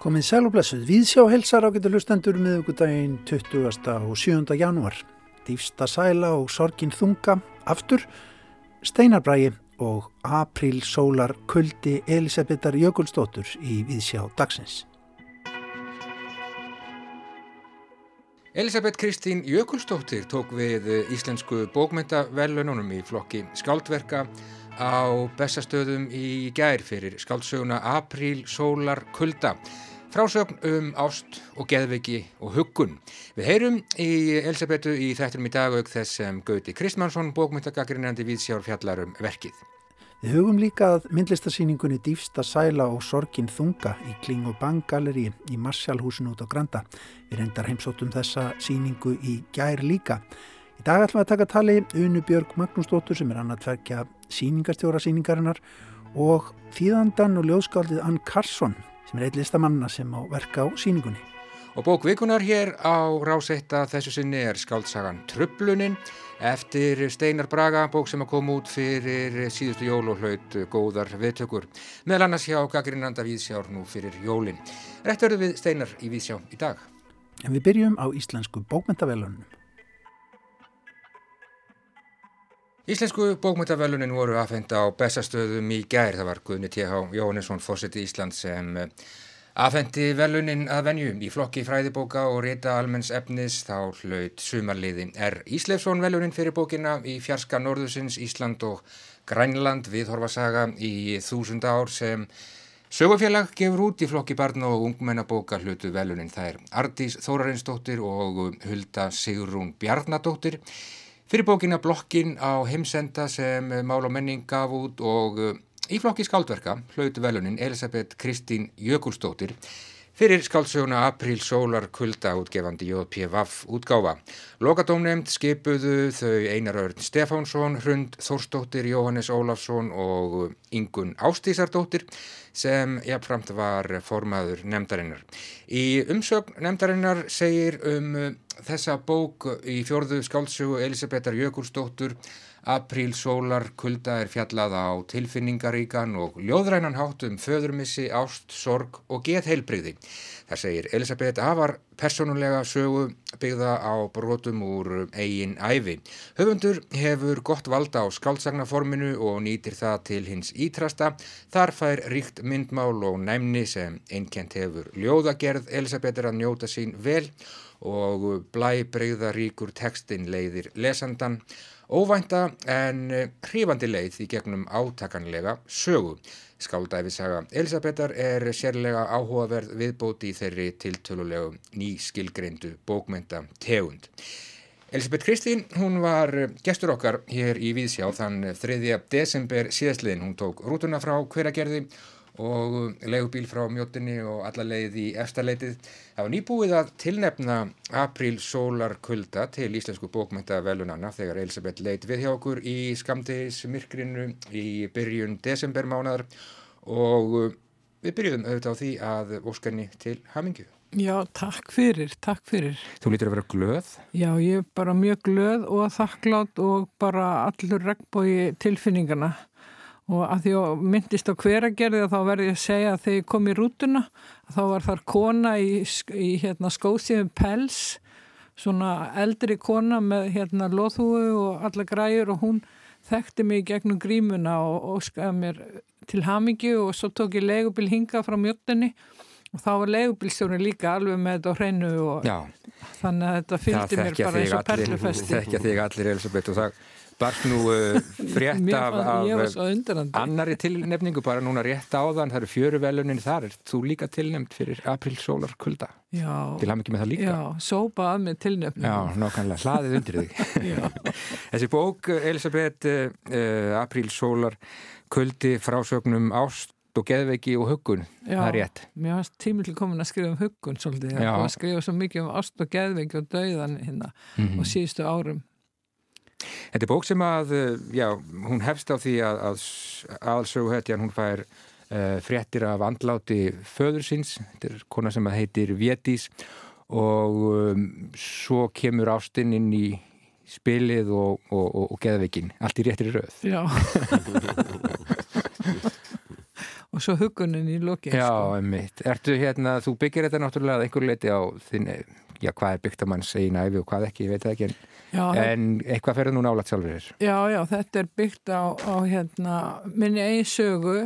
Komið sæl og blessuð, við sjá helsar á getur hlustendur miðugudaginn 20. og 7. janúar. Dýfsta sæla og sorgin þunga, aftur, steinarbrægi og apríl sólar kuldi Elisabetar Jökulstóttur í viðsjá dagsins. Elisabeth Kristín Jökulstóttir tók við íslensku bókmyndavelununum í flokki skáldverka á bestastöðum í gær fyrir skáldsöguna Apríl sólar kulda. Frásögn um ást og geðviki og huggun. Við heyrum í Elisabetu í þættinum í dag auk þess sem Gauti Kristmannsson, bókmyndagaggrinandi viðsjár fjallarum verkið. Við hugum líka að myndlistarsýningunni Dýfsta sæla og sorgin þunga í Kling og Bang Gallerí í Marsjálhúsinu út á Granda. Við reyndar heimsóttum þessa síningu í gær líka. Í dag ætlum við að taka tali Unu Björg Magnúsdóttur sem er annað tverkja síningarstjóra síningarinnar og þýðandan og ljóðskáldið Ann Karsson sem er eitt listamanna sem á verka á síningunni. Og bókvikunar hér á rásetta þessu sinni er skaldsagan Trublunin eftir Steinar Braga, bók sem að koma út fyrir síðustu jól og hlaut góðar viðtökur. Meðal annars hjá Gagrinanda Víðsjár nú fyrir jólin. Rett verður við Steinar í Víðsjá í dag. En við byrjum á íslensku bókmyndavelunum. Íslensku bókmyndavelunin voru aðfenda á bestastöðum í gær. Það var Guðni T.H. Jóhannesson, fórseti Ísland sem eh, aðfendi velunin að venju í flokki fræðibóka og rita almenns efnis þá hlaut sumarliði. Er Ísleifsson velunin fyrir bókina í fjarska norðusins Ísland og Grænland viðhorfasaga í þúsund ár sem sögufélag gefur út í flokki barna og ungmennabóka hlutu velunin. Það er Ardís Þórarinsdóttir og Hulda Sigrún Bjarnadóttir. Fyrir bókina Blokkin á heimsenda sem Mál og menning gaf út og eh, í flokki skáldverka hlautu velunin Elisabeth Kristín Jökulstóttir fyrir skáldsöguna Apríl Sólar Kulda útgefandi J.P.V.A.F. útgáfa. Lokadómnefnd skipuðu þau Einar Örn Stefánsson, Hrund Þórstóttir, Jóhannes Ólafsson og Ingun Ástísardóttir sem jáfnframt var formaður nefndarinnar. Í umsögn nefndarinnar segir um þessa bók í fjörðu skáldsögu Elisabetar Jökulsdóttur Apríl sólar kulda er fjallað á tilfinningaríkan og ljóðrænan hátt um föðurmissi, ást, sorg og get heilbreyði. Það segir Elisabeth afar personulega sögu byggða á brotum úr eigin æfi. Höfundur hefur gott valda á skáldsagnaforminu og nýtir það til hins ítrasta. Þar fær ríkt myndmál og næmni sem einkent hefur ljóðagerð Elisabeth er að njóta sín vel og blæbreyða ríkur tekstin leiðir lesandan Óvænta en hrifandi leið í gegnum átakanlega sögu. Skáldæfisaga Elisabetar er sérlega áhugaverð viðbóti í þeirri tiltölulegu nýskilgreindu bókmenta tegund. Elisabeth Kristín, hún var gestur okkar hér í Víðsjá þann 3. desember síðastliðin. Hún tók rútuna frá hveragerði og legubíl frá mjóttinni og alla leið í efstaleitið. Það var nýbúið að tilnefna apríl sólar kulda til íslensku bókmynda velunanna þegar Elisabeth leit við hjá okkur í skamdegismirkrinu í byrjun desembermánaðar og við byrjuðum auðvitað á því að óskarni til hamingju. Já, takk fyrir, takk fyrir. Þú lítur að vera glöð? Já, ég er bara mjög glöð og þakklátt og bara allur regnbói tilfinningana og að því að myndist á hveragerði þá verði ég að segja að þegar ég kom í rútuna þá var þar kona í, í hérna, skóðsíðum pels svona eldri kona með hérna loðhúu og alla græur og hún þekkti mig gegnum grímuna og óskaði mér til hamingju og svo tók ég legubil hinga frá mjöttinni og þá var legubilstjórin líka alveg með þetta á hreinu og Já. þannig að þetta fylgdi mér bara eins og perlufesti. Það þekkja þig allir Elisabeth og það barst nú uh, frétt af, af annari tilnefningu bara núna rétt á þann, það eru fjöruvelunin þar. Er þú líka tilnefnd fyrir apríl sólar kulda til haf mikið með það líka. Já, sópa að með tilnefningu Já, nákvæmlega, hlaðið undir þig. Þessi bók, Elisabeth uh, uh, apríl sólar kuldi frásögnum ást og geðveiki og huggun, Já, það er rétt. Mér varst tímill komin að skrifa um huggun svolítið, Já. að skrifa svo mikið um ást og geðveiki og dauðan hérna mm -hmm. og síðustu árum Þetta er bók sem að, já, hún hefst á því að, að aðalsöguhetjan hún fær uh, fréttir af andláti föður síns, þetta er kona sem heitir Vétís og um, svo kemur ástinn inn í spilið og, og, og, og geðveikin, allt í réttir rauð. Já. og svo hugunin í lokin Já, sko. einmitt. Ertu hérna, þú byggir þetta náttúrulega að einhver leiti á þinn, já, hvað er byggt að mann segja næfi og hvað ekki, ég veit það ekki en, já, en eitthvað ferður nú nálat sjálfur þér já, já, þetta er byggt á, á hérna, minni einn sögu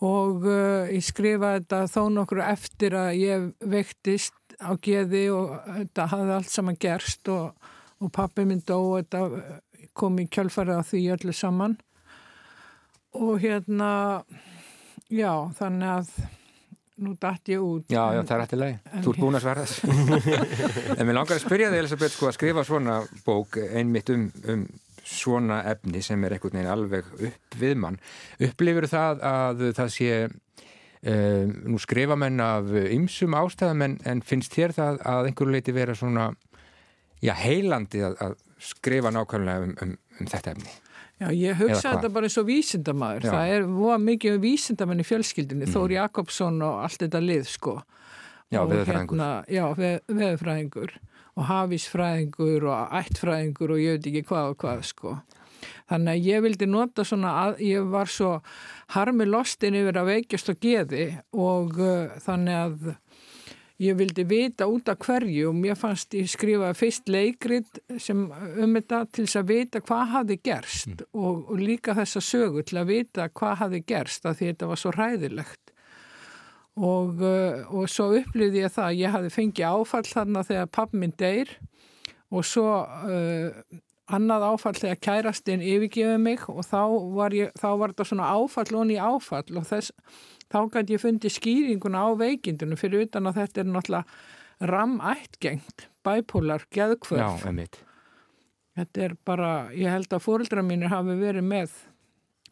og uh, ég skrifa þetta þó nokkru eftir að ég veiktist á geði og þetta hafði allt saman gerst og, og pappi minn dó og þetta kom í kjölfarið á því öllu saman. Og hérna já, þannig að nú dætt ég út Já, já, það er eftir leið. Þú ert búin að svara þessu. en mér langar að spyrja þig, Elisabeth, sko, að skrifa svona bók einmitt um, um svona efni sem er einhvern veginn alveg upp við mann. Upplifur það að það sé, um, nú skrifa menn af ymsum ástæðum en, en finnst þér það að einhverju leiti vera svona, já, heilandi að, að skrifa nákvæmlega um, um, um þetta efni? Já, ég hugsa þetta bara eins og vísindamaður. Já. Það er mikið um vísindamenn í fjölskyldinni, Þór Jakobsson og allt þetta lið, sko. Já, veðurfræðingur. Hérna, já, veð, veðurfræðingur og hafísfræðingur og ættfræðingur og ég veit ekki hvað og hvað, sko. Þannig að ég vildi nota svona að ég var svo harmi lostin yfir að veikjast og geði og uh, þannig að ég vildi vita út af hverju og mér fannst ég skrifa fyrst leikrit sem um þetta til þess að vita hvað hafði gerst og, og líka þessa sögu til að vita hvað hafði gerst af því þetta var svo hræðilegt. Og, uh, og svo upplýði ég það ég hafði fengið áfall þarna þegar pappi minn deyr og svo uh, annað áfall þegar kærastinn yfirgefið mig og þá var, ég, þá var þetta svona áfall og ný áfall og þess, þá gæti ég fundið skýringuna á veikindunum fyrir utan að þetta er náttúrulega ramættgengt, bæpólar, geðkvörf. Já, einmitt. Þetta er bara, ég held að fóreldra mínir hafi verið með,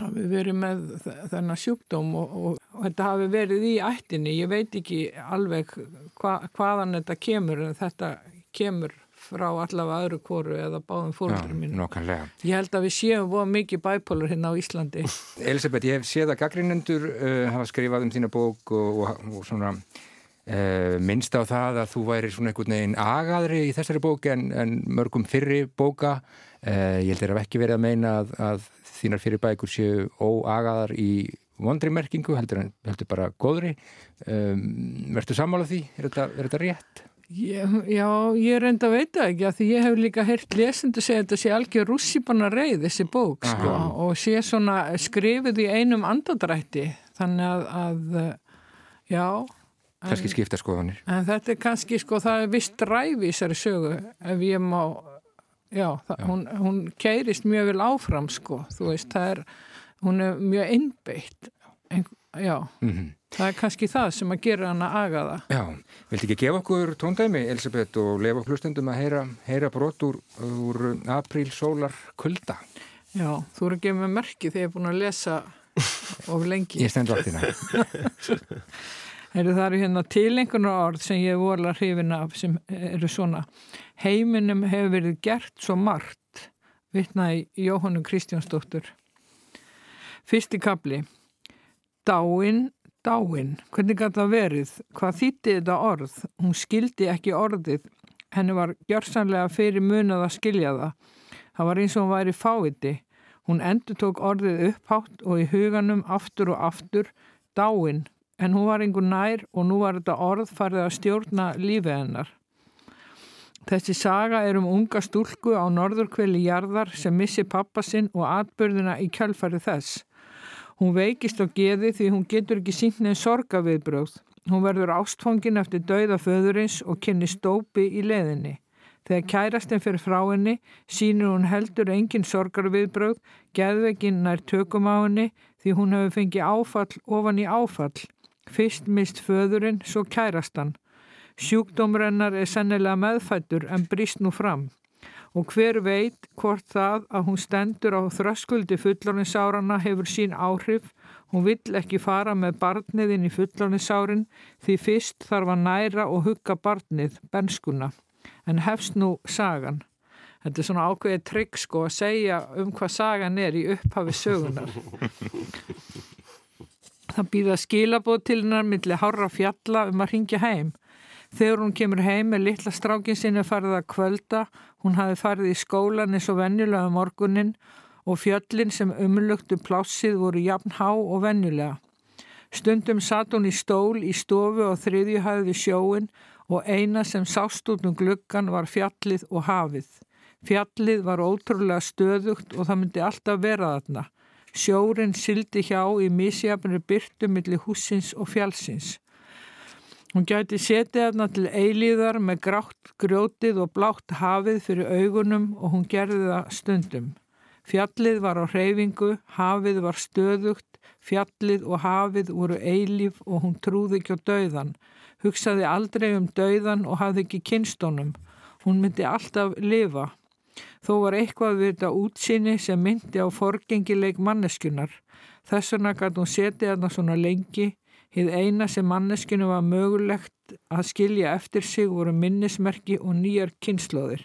hafi verið með þennan sjúkdóm og, og, og þetta hafi verið í ættinni. Ég veit ekki alveg hva, hvaðan þetta kemur en þetta kemur frá allavega öðru kóru eða báðum mínir. nokkanlega. Ég held að við séum voða mikið bæpólar hérna á Íslandi. Elisabeth, ég hef séð að gaggrinendur uh, hafa skrifað um þína bók og, og, og svona uh, minnst á það að þú væri svona einhvern veginn agaðri í þessari bók en, en mörgum fyrri bóka uh, ég held að ekki verið að meina að, að þínar fyrir bækur séu óagaðar í vondri merkingu, heldur, heldur bara góðri um, Vertu sammála því? Er þetta, er þetta rétt? Ég, já, ég reynda að veita ekki að því ég hef líka heyrt lesendu segja þetta sé algjör rússipanna reið þessi bók sko, og sé svona skrifið í einum andadrætti þannig að, að já. Kannski skipta skoðanir. en þetta er kannski sko það er vist dræfi í þessari sögu ef ég má já, það, Já. Hún, hún keirist mjög vel áfram sko, þú veist, það er hún er mjög innbeitt. En, já, mm það er kannski það sem að gera hana agaða Já, viltu ekki gefa okkur tóndæmi, Elisabeth, og lefa hlustendum að heyra, heyra brot úr, úr apríl, sólar, kulda? Já, þú eru að gefa mig merki þegar ég er búin að lesa of lengi. Ég stend vaktina. Heru, það eru hérna tilengunar orð sem ég vola hrifin af sem eru svona. Heiminum hefur verið gert svo margt, vitnaði Jóhannu Kristjánsdóttur. Fyrsti kapli. Dáin, dáin. Hvernig gæti það verið? Hvað þýtti þetta orð? Hún skildi ekki orðið. Henni var gjörsanlega fyrir munað að skilja það. Það var eins og hún væri fáviti. Hún endur tók orðið upphátt og í huganum aftur og aftur dáin, en hún var einhver nær og nú var þetta orð farið að stjórna lífið hennar. Þessi saga er um unga stúlku á norðurkveli jarðar sem missi pappa sinn og atbyrðina í kjölfari þess. Hún veikist á geði því hún getur ekki sínt neðin sorgaviðbröð. Hún verður ástfangin eftir dauða föðurins og kynni stópi í leðinni. Þegar kærastinn fyrir frá henni sínur hún heldur engin sorgarviðbröð, geðveikin nær tökum á henni því hún hefur fengið áfall ofan í áfall. Fyrst mist föðurinn, svo kærastan. Sjúkdómrennar er sennilega meðfættur en brist nú fram. Og hver veit hvort það að hún stendur á þröskuldi fullorðinsárana hefur sín áhrif. Hún vill ekki fara með barniðin í fullorðinsárin því fyrst þarf að næra og hugga barnið, benskuna. En hefst nú sagan. Þetta er svona ákveðið trygg sko að segja um hvað sagan er í upphafi sögunar. Það býða skilabóð til hennar millir hárra fjalla um að ringja heim. Þegar hún kemur heim með litla strákin sinni farið að kvölda, hún hafi farið í skólan eins og venjulega um morgunin og fjöllin sem umlugtu plássið voru jafn há og venjulega. Stundum satt hún í stól í stofu á þriðjuhæði við sjóin og eina sem sást út um gluggan var fjallið og hafið. Fjallið var ótrúlega stöðugt og það myndi alltaf vera þarna. Sjórin sildi hjá í misjafnir byrtu millir húsins og fjallsins. Hún gæti setið þarna til eilíðar með grátt grjótið og blátt hafið fyrir augunum og hún gerði það stundum. Fjallið var á hreyfingu, hafið var stöðugt, fjallið og hafið voru eilíf og hún trúði ekki á dauðan. Hugsaði aldrei um dauðan og hafði ekki kynstónum. Hún myndi alltaf lifa. Þó var eitthvað við þetta útsinni sem myndi á forgengileik manneskunar. Þess vegna gæti hún setið þarna svona lengi. Hið eina sem manneskinu var mögulegt að skilja eftir sig voru minnismerki og nýjar kynnslóðir.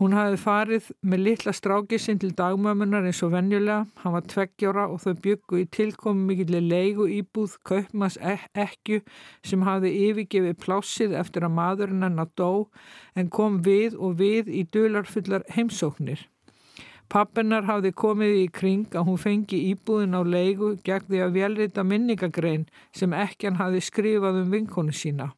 Hún hafði farið með litla strákisinn til dagmömmunar eins og venjulega. Hann var tveggjára og þau byggu í tilkomi mikillir leigu íbúð kaupmas ekku sem hafði yfirgefið plássið eftir að maðurinn hennar dó en kom við og við í dularfullar heimsóknir. Pappennar hafði komið í kring að hún fengi íbúðin á leigu gegn því að velrita minningagrein sem ekki hann hafði skrifað um vinkonu sína.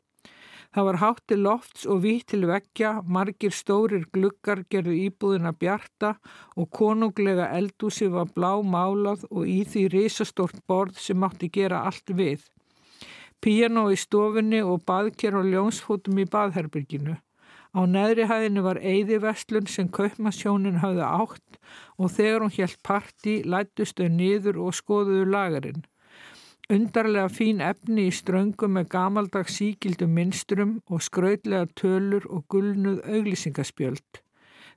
Það var hátt til lofts og vitt til vekkja, margir stórir glukkar gerðu íbúðina bjarta og konunglega eldúsi var blá málað og í því risastort borð sem mátti gera allt við. Piano í stofunni og baðker og ljónsfótum í baðherbyrginu. Á neðri hæðinu var eigðivestlun sem kaupmasjónin hafði átt og þegar hún helt parti lættust þau niður og skoðuðu lagarinn. Undarlega fín efni í ströngum með gamaldags síkildum minstrum og skrautlega tölur og gulnuð auglýsingaspjöld.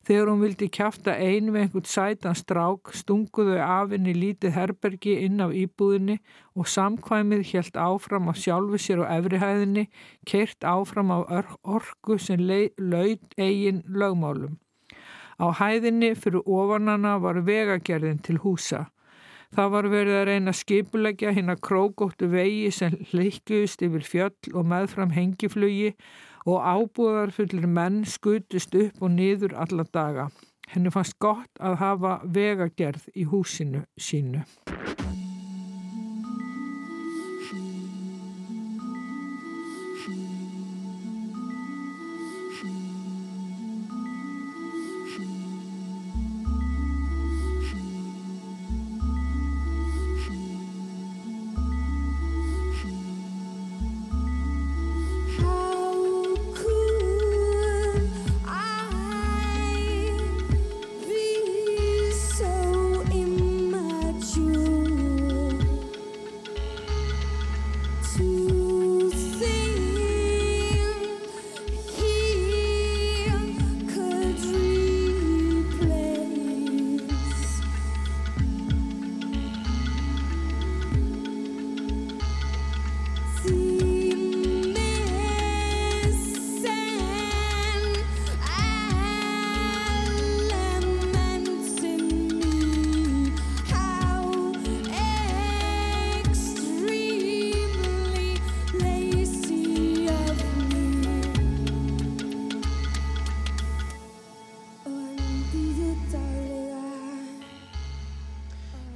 Þegar hún vildi kæfta ein við einhvern sætan strák stunguðu af henni lítið herbergi inn af íbúðinni og samkvæmið helt áfram af sjálfu sér á efrihæðinni, keirt áfram af orku sem laud eigin lögmálum. Á hæðinni fyrir ofanana var vegagerðin til húsa. Það var verið að reyna skipulegja hinn að krókóttu vegi sem hlikkust yfir fjöll og meðfram hengiflugi og ábúðar fullir menn skutust upp og niður alla daga. Henni fannst gott að hafa vegagerð í húsinu sínu.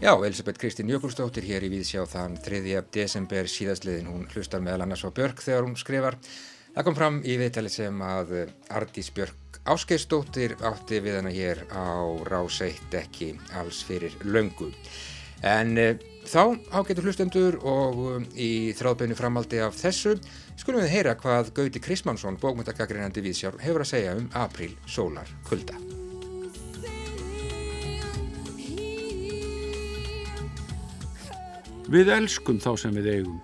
Já, Elisabeth Kristín Jökulstóttir hér í Víðsjá þann 3. desember síðastliðin. Hún hlustar meðal annars á Björk þegar hún skrifar. Það kom fram í viðtali sem að Ardís Björk Áskeistóttir átti við hana hér á Ráseitt ekki alls fyrir löngu. En e, þá ágetur hlustendur og um, í þráðbeinu framaldi af þessu skulum við heyra hvað Gauti Krismansson, bókmyndagagreinandi Víðsjár, hefur að segja um apríl sólar kulda. Við elskum þá sem við eigum.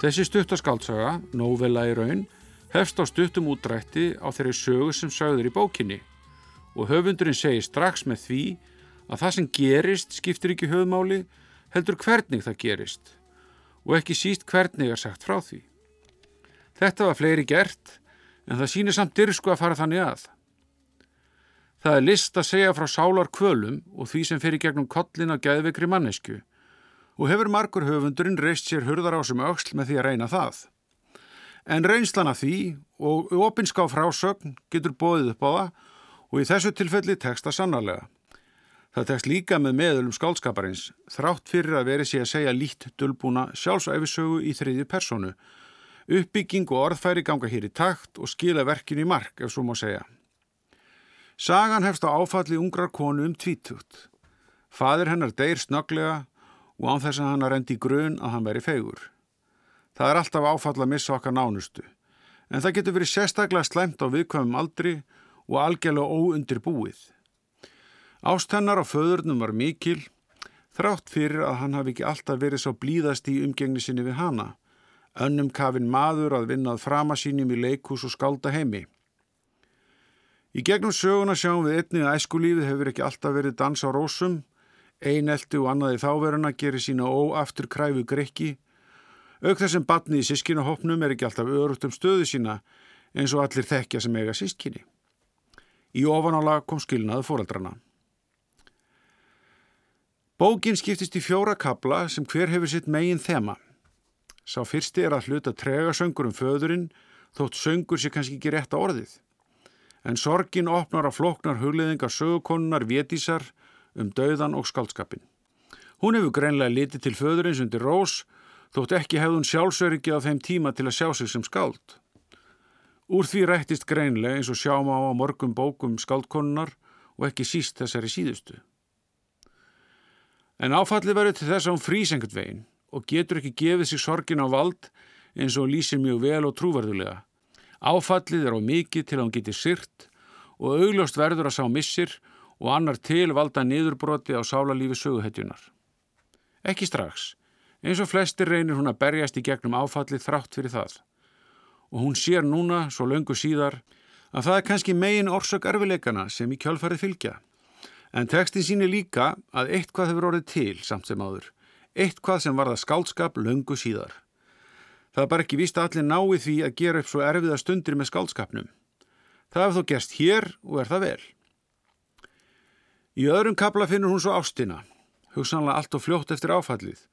Þessi stuttaskaldsaga, Nóvela í raun, hefst á stuttum útrætti á þeirri sögu sem sögður í bókinni og höfundurinn segir strax með því að það sem gerist skiptir ekki höfðmáli heldur hvernig það gerist og ekki síst hvernig er sagt frá því. Þetta var fleiri gert en það sýnir samt dyrsku að fara þannig að. Það er list að segja frá sálar kvölum og því sem fyrir gegnum kollin á gæðvekri mannesku og hefur margur höfundurinn reist sér hurðar á sem auksl með því að reyna það. En reynslan af því og opinská frásögn getur bóðið upp á það og í þessu tilfelli teksta sannarlega. Það tekst líka með meðölum skálskaparins, þrátt fyrir að veri sér að segja lít dölbúna sjálfsæfisögu í þriðju personu. Uppbygging og orðfæri ganga hér í takt og skila verkin í mark, ef svo má segja. Sagan hefst á áfalli ungrar konu um tvítugt. Fadir hennar deyr snöglega og án þess að hann að rendi í grun að hann veri fegur. Það er alltaf áfall að missa okkar nánustu, en það getur verið sérstaklega slemt á viðkvæmum aldri og algjörlega óundir búið. Ástennar á föðurnum var mikil, þrátt fyrir að hann hafi ekki alltaf verið svo blíðast í umgengni sinni við hana, önnum kafin maður að vinnað framasínum í leikús og skálda heimi. Í gegnum söguna sjáum við einni að æskulífið hefur ekki alltaf verið dans á rósum, einelti og annaði þáveruna gerir sína óaftur kræfu greikki, auk þessum batni í sískinahopnum er ekki alltaf örugt um stöðu sína eins og allir þekkja sem eiga sískinni. Í ofanála kom skilnaðu fóreldrana. Bókin skiptist í fjóra kabla sem hver hefur sitt megin þema. Sá fyrsti er að hluta trega söngur um föðurinn þótt söngur sé kannski ekki rétt á orðið. En sorgin opnar á floknar hugleðingar sögukonunnar vétísar um dauðan og skaldskapin. Hún hefur greinlega litið til föðurins undir rós þótt ekki hefðun sjálfsöryggi á þeim tíma til að sjá sig sem skald. Úr því rættist greinlega eins og sjáum á á morgum bókum skaldkonunnar og ekki síst þessari síðustu. En áfallið verður til þess að hún frýs einhvern veginn og getur ekki gefið sér sorgin á vald eins og lýsir mjög vel og trúverðulega. Áfallið er á mikið til að hún geti syrt og augljóst verður að sá missir og annar til valda niðurbroti á sálarlífi söguhetjunar. Ekki strax, eins og flestir reynir hún að berjast í gegnum áfallið þrátt fyrir það. Og hún sér núna, svo löngu síðar, að það er kannski megin orsök erfileikana sem í kjálfarið fylgja. En textin sínir líka að eitthvað hefur orðið til samt sem áður. Eitthvað sem varða skálskap löngu síðar. Það er bara ekki víst að allir nái því að gera upp svo erfiða stundir með skálskapnum. Það hefur þó gerst hér og er það vel. Í öðrum kabla finnur hún svo ástina, hugsanlega allt og fljótt eftir áfallið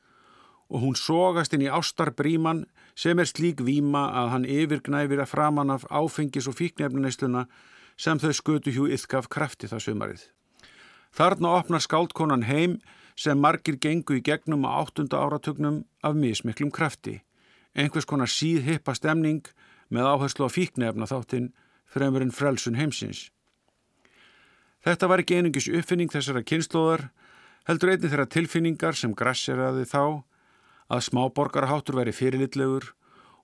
og hún sógast inn í ástarbríman sem er slík víma að hann yfirgnæfir að framann af áfengis og fíknefninesluna sem þau skötu hjú yfkaf krafti það sömarið. Þarna opnar skáldkonan heim sem margir gengu í gegnum á áttunda áratugnum af mismiklum krafti. Einhvers konar síð hippa stemning með áherslu á fíknefna þáttinn fremur en frelsun heimsins. Þetta var ekki einungis uppfinning þessara kynnslóðar, heldur einni þeirra tilfinningar sem grasseraði þá að smáborgarháttur veri fyrirlitlegur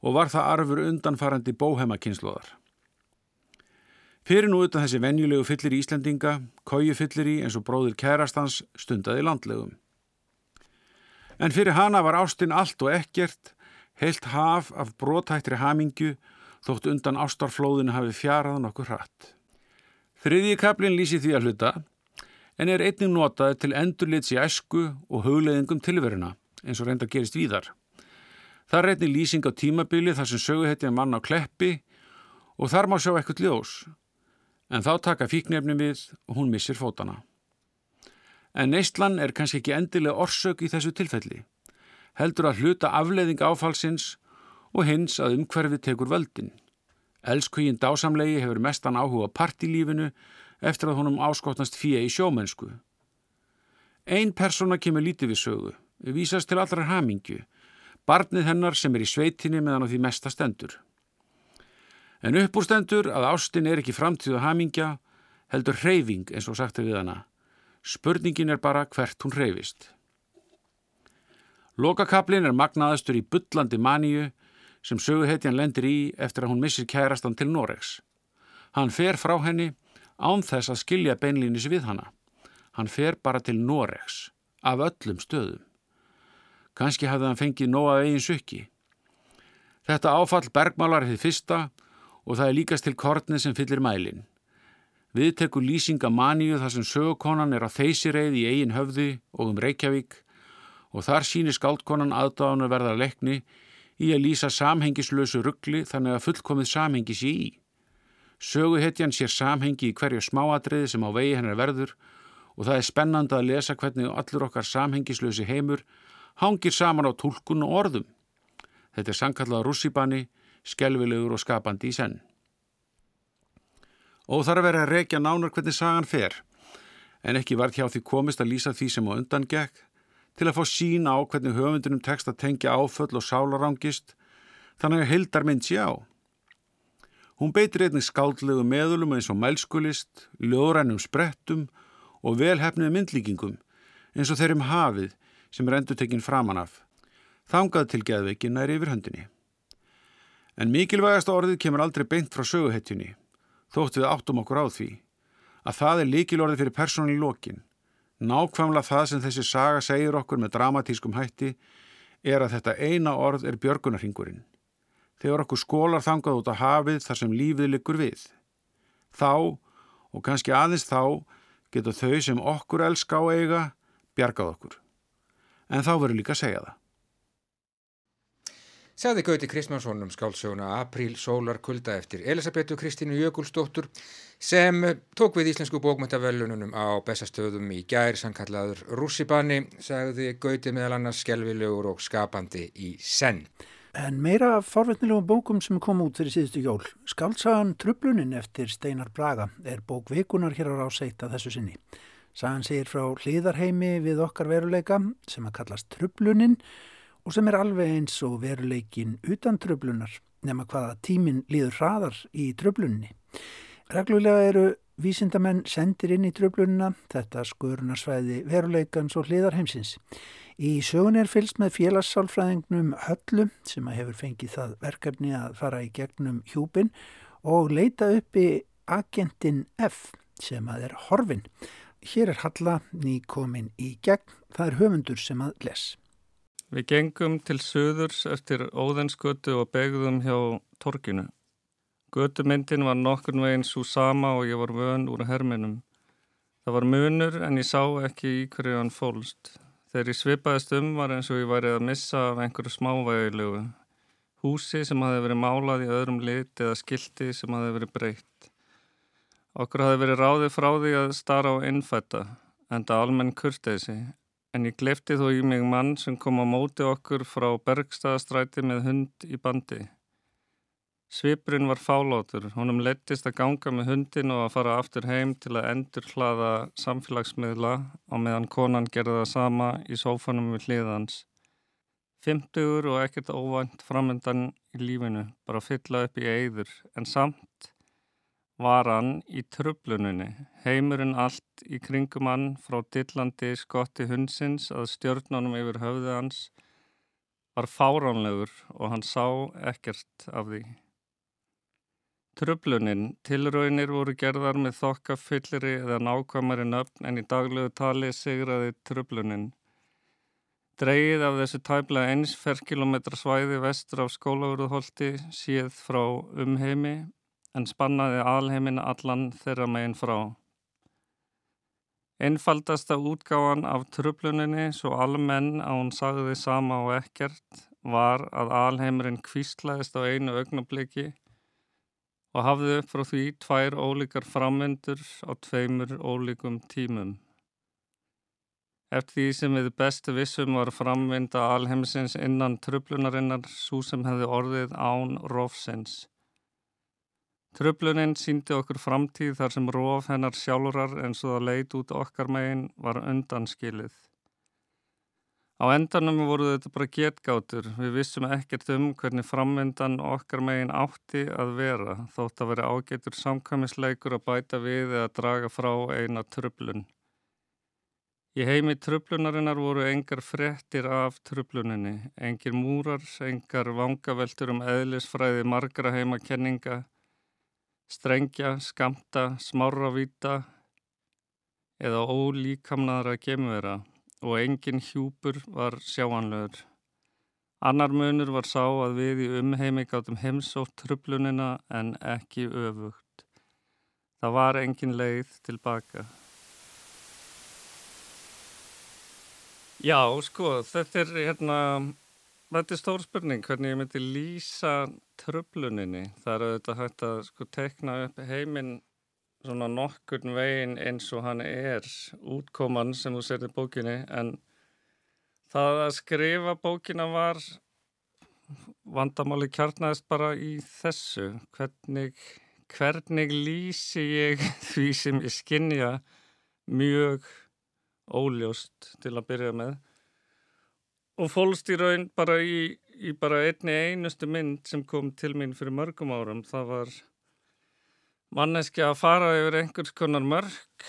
og var það arfur undanfarandi bóhema kynnslóðar. Fyrir nú utan þessi venjulegu fyllir í Íslandinga, kójufyllir í eins og bróðir kærastans stundaði landlegum. En fyrir hana var ástinn allt og ekkert, heilt haf af brótættri hamingju þótt undan ástarflóðinu hafi fjarað nokkur hratt. Þriðji kaplinn lýsi því að hluta en er einning notaði til endurlits í æsku og hugleðingum tilveruna eins og reynda gerist víðar. Það er einnig lýsing á tímabili þar sem söguhetja mann á kleppi og þar má sjá ekkert ljós en þá taka fíknefni við og hún missir fótana. En neistlan er kannski ekki endilega orsök í þessu tilfelli. Heldur að hluta afleiðing áfalsins og hins að umhverfið tekur völdin. Elskvíinn dásamlegi hefur mestan áhuga partilífinu eftir að honum áskotnast fíja í sjómennsku. Einn persóna kemur lítið við sögu, vísast til allra hamingju, barnið hennar sem er í sveitinni meðan á því mesta stendur. En uppúrstendur að ástin er ekki framtíð og hamingja, heldur hreyfing eins og sagt er við hana. Spurningin er bara hvert hún hreyfist. Lokakablin er magnaðastur í byllandi maníu sem söguhetjan lendir í eftir að hún missir kærastan til Noregs. Hann fer frá henni án þess að skilja beinlýnis við hana. Hann fer bara til Noregs, af öllum stöðum. Kanski hafði hann fengið nóa eigin sukki. Þetta áfall bergmálar hefði fyrsta og það er líkast til kortnið sem fyllir mælin. Við tekum lýsinga maníu þar sem sögukonan er að þeysireið í eigin höfði og um Reykjavík og þar sínir skáldkonan aðdáðan að verða leikni í að lýsa samhengislösu ruggli þannig að fullkomið samhengi sé í. Söguhetjan sér samhengi í hverju smáadriði sem á vegi hennar verður og það er spennand að lesa hvernig allur okkar samhengislösi heimur hangir saman á tólkun og orðum. Þetta er sankallað rússibanni skelvilegur og skapandi í senn. Og þarf að vera að reykja nánar hvernig sagan fer. en ekki var hjá því komist að lýsa því sem á undan gekk til að fá sína á hvernig höfundunum tekst að tengja áföll og sálarangist þannig að heldar mynd sé á. Hún beitir einnig skáldlegu meðulum eins og mælskulist, ljóðrænum sprettum og velhefnið myndlíkingum eins og þeirrum hafið sem er endur tekinn framan af. Þangað til geðveikin er yfir höndinni. En mikilvægast orðið kemur aldrei beint frá söguhetjunni, þótt við áttum okkur á því, að það er líkilorðið fyrir personin lókin. Nákvæmlega það sem þessi saga segir okkur með dramatískum hætti er að þetta eina orð er björgunarhingurinn. Þegar okkur skólar þangað út á hafið þar sem lífið likur við. Þá, og kannski aðeins þá, geta þau sem okkur elska á eiga bjargað okkur. En þá verður líka að segja það. Saði Gauti Kristmánsson um skálsöguna Apríl sólar kulda eftir Elisabetu Kristínu Jökulsdóttur sem tók við íslensku bókmyndavellununum á bestastöðum í gær sannkallaður Rússibanni, sagði Gauti meðal annars skelvilegur og skapandi í senn. En meira forvetnilegum bókum sem kom út fyrir síðustu jól. Skálsagan Trublunin eftir Steinar Braga er bók vikunar hér á ráseitt að þessu sinni. Sagan segir frá hlýðarheimi við okkar veruleika sem að kallast Trublunin og sem er alveg eins og veruleikin utan tröflunar nema hvaða tíminn líður hraðar í tröflunni. Reglulega eru vísindamenn sendir inn í tröflunina, þetta skurnarsvæði veruleikans og hliðarheimsins. Í sögun er fylst með félagssálfræðingnum Höllu sem að hefur fengið það verkefni að fara í gegnum hjúpin og leita upp í agentin F sem að er horfin. Hér er Halla nýkomin í gegn, það er höfundur sem að les. Við gengum til söðurs eftir óðenskötu og begðum hjá torkinu. Götumyndin var nokkurn veginn svo sama og ég var vön úr herminum. Það var munur en ég sá ekki í hverju hann fólst. Þegar ég svipaðist um var eins og ég væri að missa af einhverju smávægilegu. Húsi sem hafi verið málað í öðrum lit eða skildi sem hafi verið breytt. Okkur hafi verið ráðið frá því að starra á innfætta, enda almenn kurteysi, en ég glefti þó í mig mann sem kom á móti okkur frá Bergstaðastræti með hund í bandi. Svipurinn var fálátur, honum lettist að ganga með hundin og að fara aftur heim til að endur hlaða samfélagsmiðla og meðan konan gerði það sama í sófanum við hliðans. Fymtugur og ekkert óvænt framöndan í lífinu, bara fylla upp í eigður, en samt var hann í trubluninni, heimurinn allt í kringum hann frá dillandi skotti hundsins að stjórnunum yfir höfðu hans var fáránlegur og hann sá ekkert af því. Trublunin, tilraunir voru gerðar með þokka fylliri eða nákvæmari nöfn en í daglegu tali sigraði trublunin. Dreigið af þessu tæbla eins ferkilometra svæði vestur af skólaveruðholti síð frá umheimi en spannaði alheimin allan þeirra megin frá. Einfaldasta útgáðan af trubluninni, svo almenn að hún sagði sama og ekkert, var að alheimurinn kvíslaðist á einu augnabliki og hafði upp frá því tvær ólíkar framvendur á tveimur ólíkum tímum. Eftir því sem við bestu vissum var framvinda alheimsins innan trublunarinnar svo sem hefði orðið án rófsins. Tröflunin síndi okkur framtíð þar sem róf hennar sjálfurar eins og það leit út okkar megin var undanskilið. Á endanum voru þetta bara getgátur, við vissum ekkert um hvernig framvindan okkar megin átti að vera, þótt að vera ágetur samkvæmisleikur að bæta við eða draga frá eina tröflun. Í heimi tröflunarinnar voru engar frettir af tröfluninni, engir múrar, engar vangaveltur um eðlisfræði margra heimakenninga, strengja, skamta, smáravíta eða ólíkamnaðra gemvera og engin hjúpur var sjáanlegur. Annar munur var sá að við í umheimi gáttum heimsótt trublunina en ekki öfugt. Það var engin leið tilbaka. Já, sko, þetta er hérna Þetta er stór spurning hvernig ég myndi lýsa tröfluninni. Það er auðvitað hægt að sko tekna upp heiminn svona nokkurn veginn eins og hann er útkoman sem þú setir bókinni en það að skrifa bókina var vandamáli kjarnæðist bara í þessu. Hvernig, hvernig lýsi ég því sem ég skinnja mjög óljóst til að byrja með og fólst í raun bara í, í bara einni einustu mynd sem kom til mín fyrir mörgum árum. Það var manneski að fara yfir einhvers konar mörg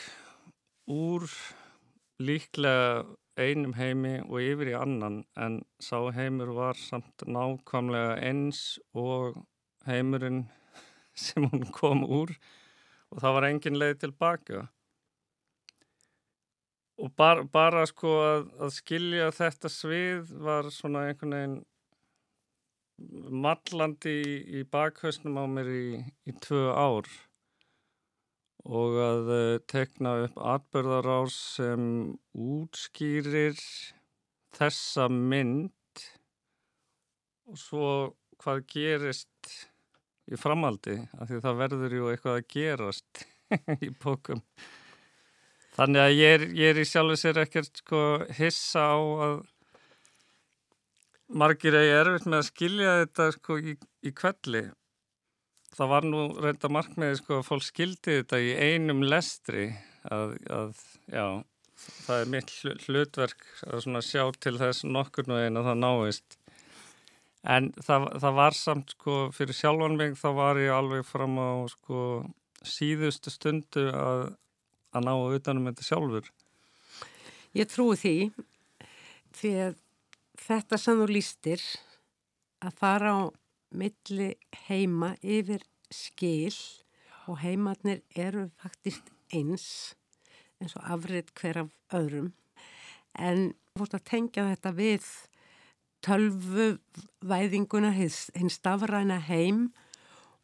úr líklega einum heimi og yfir í annan. En sá heimur var samt nákvæmlega eins og heimurinn sem hún kom úr. Og það var engin leið tilbaka og bara, bara sko að, að skilja þetta svið var svona einhvern veginn mallandi í, í bakhausnum á mér í, í tvö ár. Og að uh, tekna upp atbyrðarás sem útskýrir þessa mynd og svo hvað gerist í framaldi af því það verður ju eitthvað að gerast í bókum þannig að ég er, ég er í sjálfu sér ekkert sko hissa á að margir eigi erfitt með að skilja þetta sko í, í kvelli það var nú reynda markmiði sko að fólk skildi þetta í einum lestri að, að já, það er mitt hlutverk að sjá til þess nokkur nú einn að það náist. En það, það var samt sko fyrir sjálfan mig þá var ég alveg fram á sko síðustu stundu að, að ná utanum þetta sjálfur? Ég trúi því því að þetta sem þú lístir að fara á milli heima yfir skil og heimatnir eru faktist eins eins og afrið hver af öðrum. En fórst að tengja þetta við tölvuvæðinguna hinn stafræna heim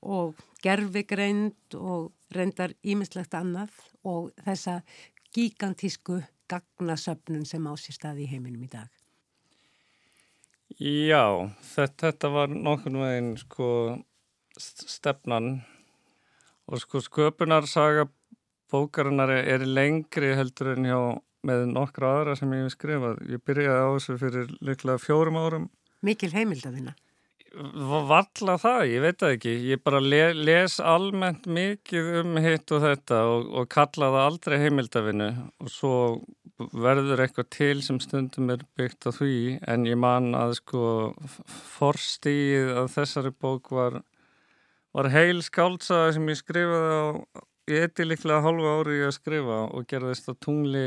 og gerfigreind og reyndar ímislegt annað og þessa gigantísku gagnasöfnun sem ásýrst að í heiminum í dag. Já, þetta, þetta var nokkur veginn sko stefnan og sko sköpunarsaga bókarinnar er lengri heldur en hjá með nokkra aðra sem ég hef skrifað. Ég byrjaði á þessu fyrir liklega fjórum árum. Mikil heimildafina? Valla það, ég veit það ekki. Ég bara le, les almennt mikið um hitt og þetta og, og kalla það aldrei heimildafinu og svo verður eitthvað til sem stundum er byggt á því en ég man að sko forstíð að þessari bók var, var heil skáltsaða sem ég skrifaði á ég eti líklega hálfa ári að skrifa og gerðist á tungli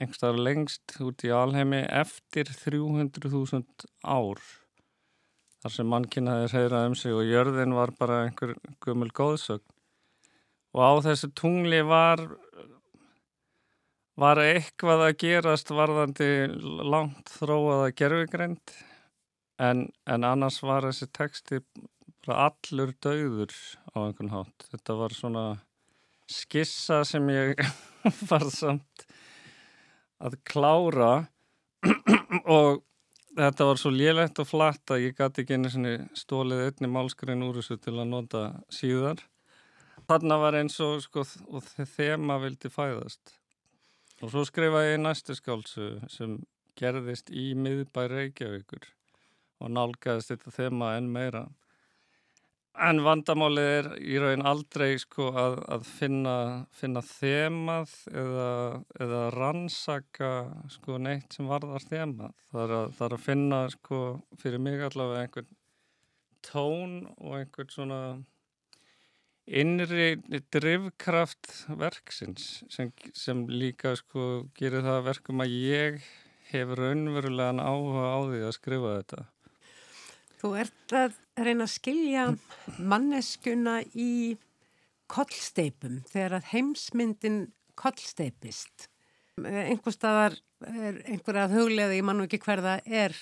einhverstaðar lengst út í alheimi eftir 300.000 ár þar sem mannkynnaði reyðrað um sig og jörðin var bara einhver gömul góðsögn og á þessu tungli var var eitthvað að gerast varðandi langt þróaða gerfigreind en, en annars var þessi texti allur döður á einhvern hátt. Þetta var svona skissa sem ég var samt að klára og þetta var svo lélegt og flatt að ég gæti ekki einu stólið einni málskrein úr þessu til að nota síðar. Þarna var eins og, sko, og þema vildi fæðast. Og svo skrifaði ég næstu skálsu sem gerðist í miðbæ Reykjavíkur og nálgæðist þetta þema enn meira. En vandamálið er í raun aldrei sko að, að finna, finna þemað eða, eða rannsaka sko neitt sem varðar þemað. Það að, það er að finna sko fyrir mig allavega einhvern tón og einhvern svona innri drivkraft verksins sem, sem líka sko gerir það verkum að ég hefur raunverulegan áhuga á því að skrifa þetta. Þú ert að reyna að skilja manneskuna í kollsteipum þegar að heimsmyndin kollsteipist. Einhver staðar er einhver að huglega, ég mann ekki hverða er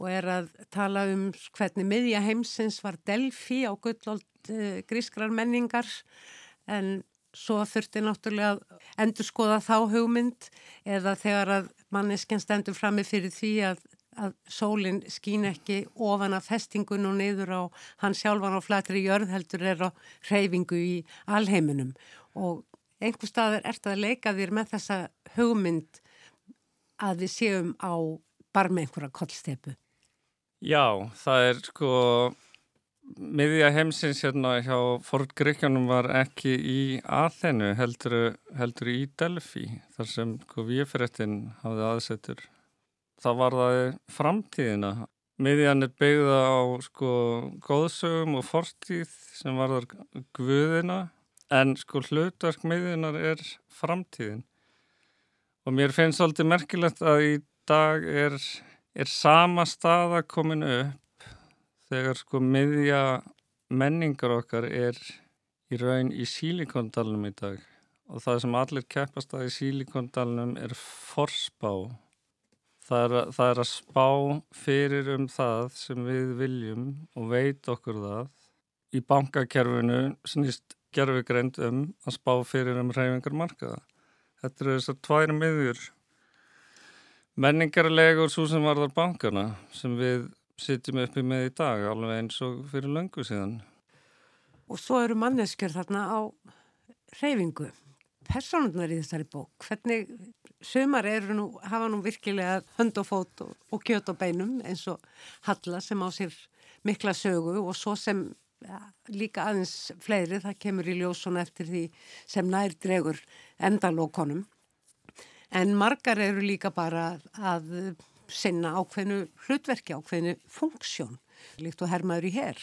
og er að tala um hvernig miðja heimsins var Delfi á gullold uh, grískrar menningar en svo þurfti náttúrulega að endur skoða þá hugmynd eða þegar að manneskjan stendur frammi fyrir því að, að sólinn skín ekki ofan af festingun og niður á hann sjálfan á flatri jörð heldur er á reyfingu í alheiminum og einhver staður ert að leika þér með þessa hugmynd að við séum á bara með einhverja kollstepu. Já, það er sko miðja heimsins hérna hjá Ford Gríkjónum var ekki í Aþenu heldur, heldur í Delphi þar sem sko, viðfyrirtin hafði aðsettur. Það var það framtíðina. Miðjan er byggða á sko góðsögum og fortíð sem var þar guðina en sko hlutverk miðjunar er framtíðin. Og mér finnst svolítið merkilegt að í dag er, er sama staða komin upp þegar sko miðja menningar okkar er í raun í sílikondalunum í dag og það sem allir keppast að í sílikondalunum er forspá. Það er, að, það er að spá fyrir um það sem við viljum og veit okkur það. Í bankakerfinu snýst gerfugreind um að spá fyrir um reyfingar markaða. Þetta eru þessar tværi miðjur. Menningarlegur svo sem varðar bankana sem við sitjum uppi með í dag alveg eins og fyrir löngu síðan. Og svo eru manneskjör þarna á reyfingu. Personunar í þessari bók, hvernig sömar eru nú, hafa nú virkilega hönd og fót og, og kjöt og beinum eins og Halla sem á sér mikla sögu og svo sem ja, líka aðeins fleiri, það kemur í ljósuna eftir því sem nær dregur endalókonum. En margar eru líka bara að sinna ákveðnu hlutverki, ákveðnu funksjón, líkt og hermaður í herr.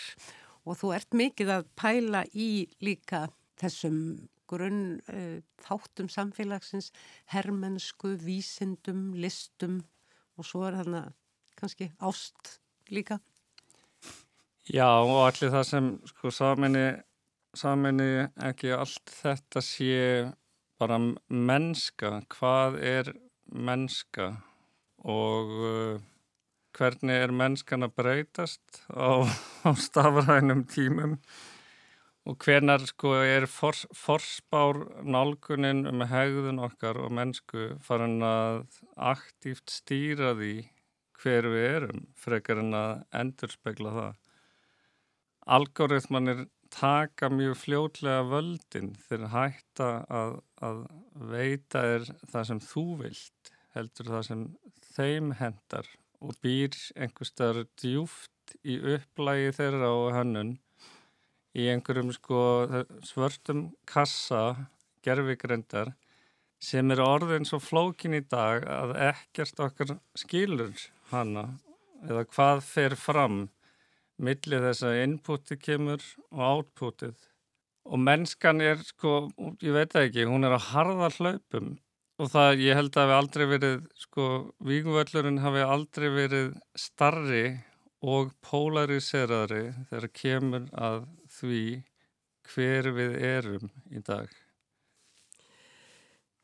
Og þú ert mikið að pæla í líka þessum grunn uh, þáttum samfélagsins, hermennsku, vísindum, listum og svo er þarna kannski ást líka. Já og allir það sem sko saminni, saminni ekki allt þetta sé bara mennska, hvað er mennska? Og uh, hvernig er mennskan að breytast á, á stafrænum tímum og hvernar sko er for, forspár nálgunin um hegðun okkar og mennsku farin að aktíft stýra því hver við erum frekar en að endurspegla það. Algoritmanir taka mjög fljótlega völdin þegar hætta að, að veita er það sem þú vilt heldur það sem þeim hendar og býr einhverstaðar djúft í upplægi þeirra og hönnun í einhverjum sko svörtum kassa gerfigrendar sem er orðin svo flókin í dag að ekkert okkar skilur hana eða hvað fer fram millið þess að inputi kemur og outputið. Og mennskan er sko, ég veit ekki, hún er að harða hlaupum. Og það, ég held að hafi aldrei verið, sko, vígumvöllurinn hafi aldrei verið starri og pólariserari þegar kemur að því hver við erum í dag.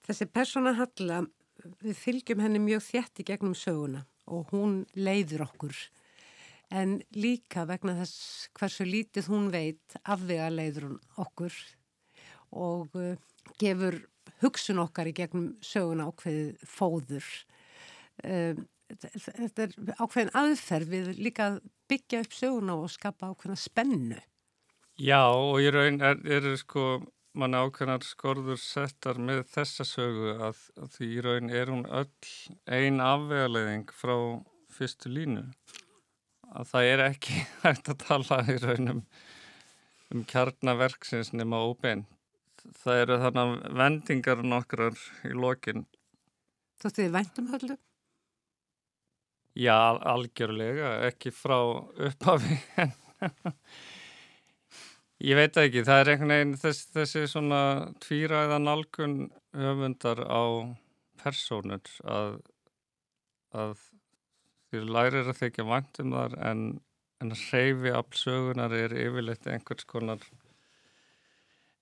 Þessi persóna Halla, við fylgjum henni mjög þjætti gegnum söguna og hún leiður okkur. En líka vegna þess hversu lítið hún veit afvega leiður hún okkur og uh, gefur hugsun okkar í gegnum söguna ákveðið fóður. Um, þetta er ákveðin aðferð við líka byggja upp söguna og skapa ákveðina spennu. Já og í raun er, er sko mann ákveðnar skorður settar með þessa sögu að, að því í raun er hún öll ein afvegaleðing frá fyrstu línu. Að það er ekki hægt að tala í raunum um kjarnaverksins nema óbeint það eru þannig vendingar nokkrar í lokin. Þú ætti þið vendum höllu? Já, algjörlega, ekki frá upphafi. Ég veit ekki, það er einhvern veginn þess, þessi svona tvíræða nálgun höfundar á personur að, að þér lærir að þykja vandum þar en, en reyfi aflsögunar er yfirleitt einhvers konar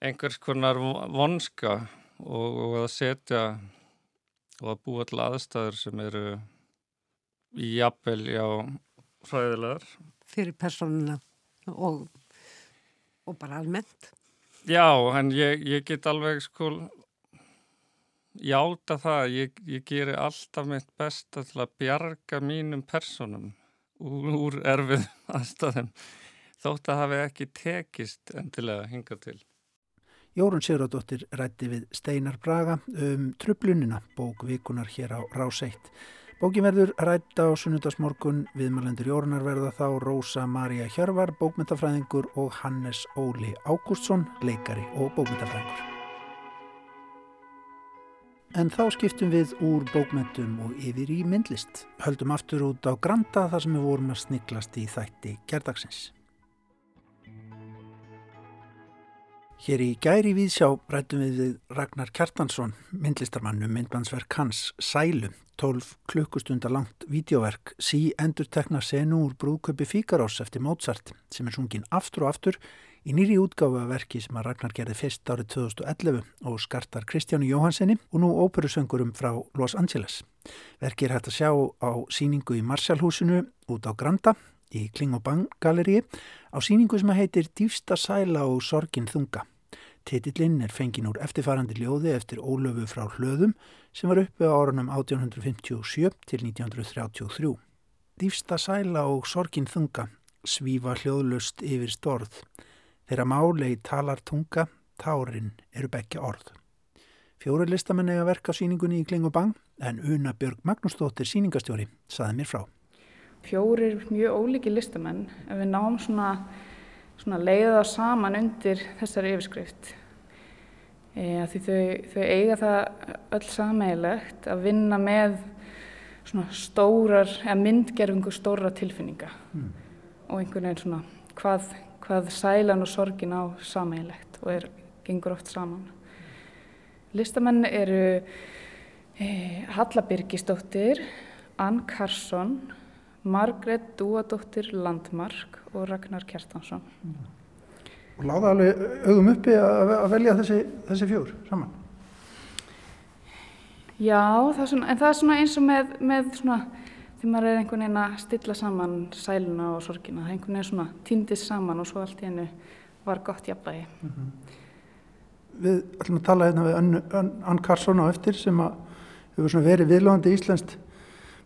einhvers konar vonska og, og að setja og að búa til aðstæður sem eru í jafnvel já hræðilegar. Fyrir personuna og, og bara almennt. Já, en ég, ég get alveg sko játa það, ég, ég geri alltaf mitt besta til að bjarga mínum personum úr, úr erfið aðstæðum þótt að hafi ekki tekist endilega hinga til. Jórun Sigurðardóttir rætti við Steinar Braga um trublunina, bók vikunar hér á Ráseitt. Bókin verður rætta á sunnudasmorgun viðmælendur Jórnar verða þá Rósa Maria Hjörvar, bókmyndafræðingur og Hannes Óli Ágústsson, leikari og bókmyndafræðingur. En þá skiptum við úr bókmyndum og yfir í myndlist. Höldum aftur út á Granda þar sem við vorum að sniglast í þætti gerdagsins. Hér í gæri viðsjá rættum við við Ragnar Kjartansson, myndlistarmannum myndbandsverk hans Sælu, 12 klukkustundar langt videóverk, sí endur tekna senu úr brúköpi Fíkarós eftir Mozart sem er sungin aftur og aftur í nýri útgáfu af verki sem að Ragnar gerði fyrst árið 2011 og skartar Kristjánu Jóhansenni og nú óperusöngurum frá Los Angeles. Verki er hægt að sjá á síningu í Marshallhúsinu út á Granda í Kling og Bang galeríi á síningu sem heitir Dýfsta sæla og sorgin þunga. Titillinn er fengin úr eftirfarandi ljóði eftir ólöfu frá hlöðum sem var uppi á árunum 1857 til 1933. Dýfsta sæla og sorgin þunga svífa hljóðlust yfir storð. Þeirra málei talar tunga, tárin eru begja orð. Fjóri listamenn eiga verk á síningunni í Kling og Bang en Una Björg Magnúsdóttir síningastjóri saði mér frá. Fjórir mjög óliki listamenn ef við náum svona, svona leiða saman undir þessari yfirskrift. E, því þau, þau eiga það öll sameigilegt að vinna með svona stórar, eða myndgerfingu stóra tilfinninga mm. og einhvern veginn svona hvað hvað sælan og sorgin á sameigilegt og er, gengur oft saman. Listamenn eru eh, Halla Birgisdóttir, Ann Karsson, Margret Dúadóttir Landmark og Ragnar Kjartansson. Og láða alveg augum uppi að, að velja þessi, þessi fjór saman? Já, það svona, en það er svona eins og með, með svona þegar maður er einhvern veginn að stilla saman sæluna og sorgina, það er einhvern veginn svona týndist saman og svo allt í hennu var gott jafnvægi. Mm -hmm. Við ætlum að tala hérna við Ann, Ann Karsson á eftir sem að hefur verið viðlóðandi íslenskt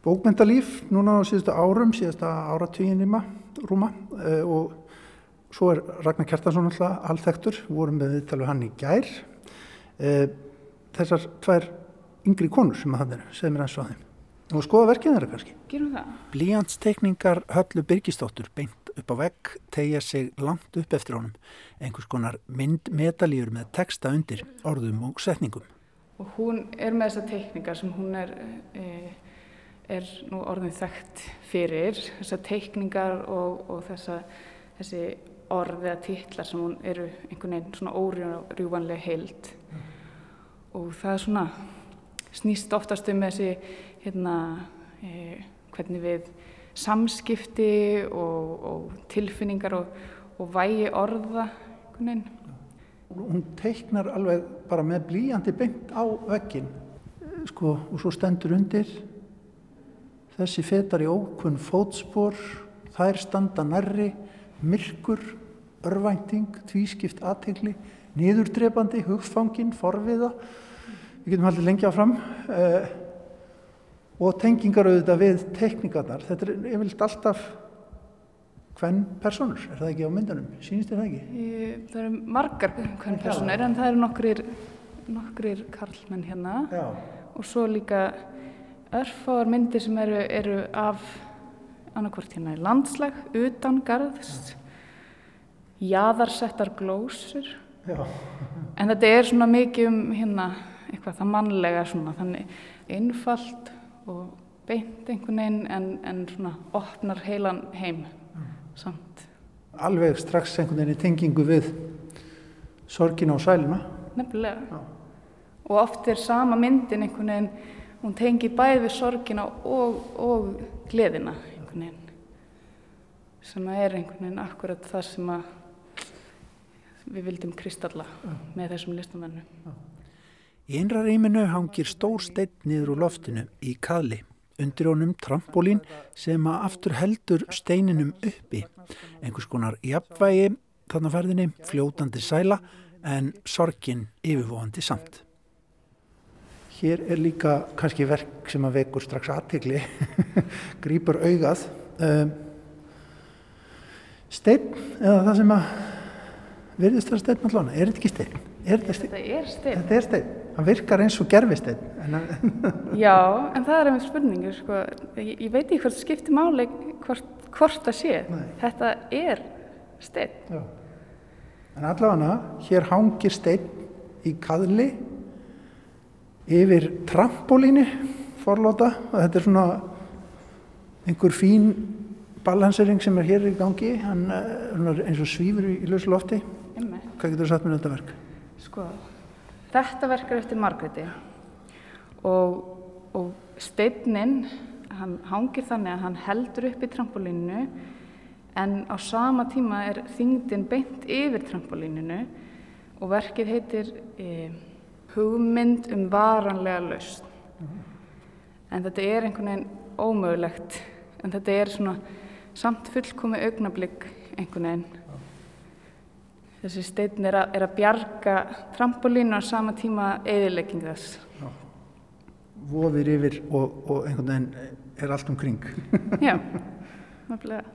bókmyndalíf núna á síðustu árum, síðasta áratvíinima rúma uh, og svo er Ragnar Kjartansson alltaf alþektur, vorum við viðtal við hann í gær. Uh, þessar tvær yngri konur sem að það er, segð mér eins og þeim. Og skoða verkið þeirra kannski. Gerum það. Blíjantstekningar Höllu Birgistóttur beint upp á vegg tegja sig langt upp eftir honum. Einhvers konar myndmetalýur með texta undir orðum og setningum. Og hún er með þessa tekningar sem hún er, e, er nú orðin þekkt fyrir. Þessar tekningar og, og þessa, þessi orð eða titlar sem hún eru einhvern veginn svona órjúvanlega heild. Mm. Og það er svona snýst oftast um þessi hérna, e, hvernig við samskipti og, og tilfinningar og, og vægi orða hún teiknar alveg bara með blíjandi beint á vekkin sko, og svo stendur undir þessi fetar í ókunn fótspor þær standa nærri myrkur, örvænting tvískipt aðtegli niðurdrepandi, hugfangin, forviða við getum haldið lengi áfram uh, og tengingar auðvitað við tekníkarnar. Þetta er yfirlt alltaf hvern personur, er það ekki á myndunum? Sýnist þér það ekki? Það eru margar hvern personur en það eru nokkrir, nokkrir karlmenn hérna Já. og svo líka örfáar myndir sem eru, eru af annarkvort hérna í landslag, utan garðs, jaðarsettar glósur Já. en þetta er svona mikið um hérna eitthvað það mannlega svona þannig einfalt og beint einhvern veginn en, en svona opnar heilan heim mm. samt. Alveg strax einhvern veginn í tengingu við sorgina og sæluna? Nefnilega. Já. Og oft er sama myndin einhvern veginn, hún tengir bæði sorgina og, og gleðina einhvern veginn. Sem er einhvern veginn akkurat það sem við vildum kristalla Já. með þessum listamennum. Í einra rýminu hangir stór steinn niður úr loftinu í kaðli. Undir honum trampolín sem að aftur heldur steininum uppi. Einhvers konar jafnvægi, þarna ferðinni, fljótandi sæla en sorgin yfirvóandi samt. Hér er líka kannski verk sem að vekur strax aðtegli, grýpur augað. Um, steinn, eða það sem að verðist það steinn allan, er þetta ekki steinn? Er þetta steinn? Þetta er steinn. Þetta er steinn. hann virkar eins og gerfisteinn. Já, en það er einmitt spurningur, sko. Ég, ég veit ekki hvort skiptir máli hvort, hvort það sé. Nei. Þetta er steinn. Já. En allavega, hér hangir steinn í kaðli yfir trampolíni forlóta og þetta er svona einhver fín balansering sem er hér í gangi, hann er eins og svífur í, lausu lofti. Hvað getur þú sagt mér um þetta verk? Sko, þetta verkar eftir Margréti og, og steinnin, hann hangir þannig að hann heldur upp í trampolíninu en á sama tíma er þyngdin beint yfir trampolíninu og verkið heitir e, hugmynd um varanlega lausn. En þetta er einhvern veginn ómögulegt, en þetta er svona samt fullkomi augnablík einhvern veginn þessi steinn er, er að bjarga trampolínu á sama tíma eðilegging þess. Vofir yfir og, og einhvern veginn er allt umkring. Já, nefnilega.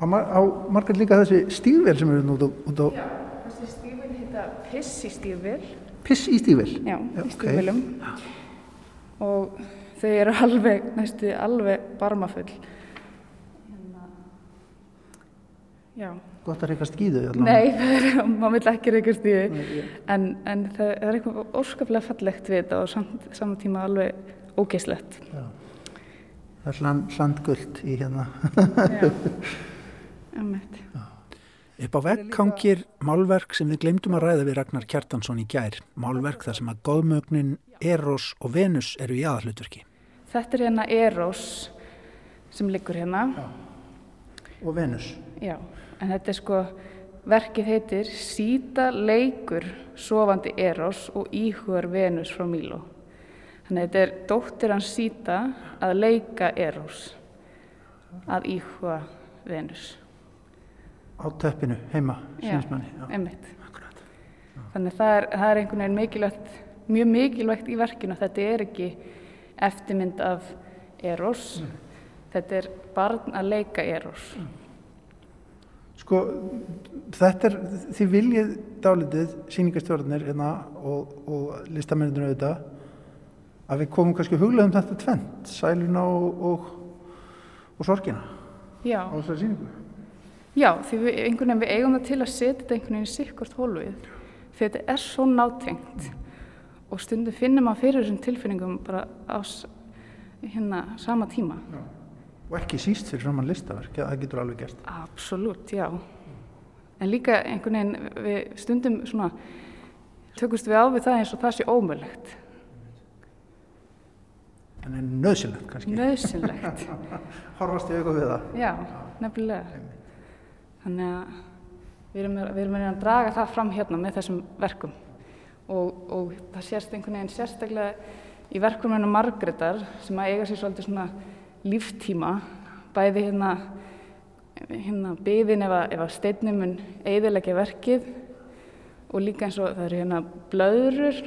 Á, á margar líka þessi stígvél sem eru út á, Já, þessi stígvél heita pissi stígvél. Piss í stígvél. Já, Já, í ok. stígvélum. Og þau eru alveg, næstu, alveg barmafull. Hérna, já. Gott að reyka skýðu allan. Nei, er, maður vil ekki reykast ég- En, en það, er eitthvað óskaplega fallegt við þetta og samt, saman tíma alveg ógeislegt. Já. Það er hland, hlandguld í hérna. Já, emmitt. Upp á vegg hangir málverk sem við glemdum að ræða við Ragnar Kjartansson í gær. Málverk þar sem að góðmögnin Eros og Venus eru í aðalhlutverki. Þetta er hérna Eros sem liggur hérna. Og Venus. Já, en þetta er sko, verkið heitir Sýta leikur sofandi Eros og íhugar Venus frá Míló. Þannig að þetta er dóttir hans Sýta að leika Eros, að íhuga Venus. Á teppinu, heima. Þannig að það er, það er einhvern veginn mikilvægt, mjög mikilvægt í verkinu þetta er ekki eftirmynd af Eros. Þetta er barn að leika Eros. Sko, þetta er, þið viljið dálitið, sýningastjórnir hérna og, og listamennir auðvitað, að við komum kannski huglega um þetta tvent, sæluna og, og, og sorgina Já. á þessari sýningu. Já, því við, einhvern veginn við eigum það til að setja þetta einhvern veginn í sikkort hólfið því þetta er svo nátengt og stundum finnum maður fyrir þessum tilfinningum bara á hérna sama tíma. Og ekki síst fyrir saman listaverk, það getur alveg gert. Absolutt, já. En líka einhvern veginn við stundum svona tökumst við á við það eins og það sé ómögulegt, En er nöðsilegt kannski. nöðsynlegt. Horfast í auka við það. Já, nefnilega. Þannig að við erum, við erum að draga það fram hérna með þessum verkum. Og, og það sést einhvern veginn sérstaklega í verkum hennar Margreðar sem að eiga sér svolítið svona líftíma, bæði hérna, hérna byðin ef að, að steinnum mun eiðilegja verkið og líka eins og það eru hérna blöðrur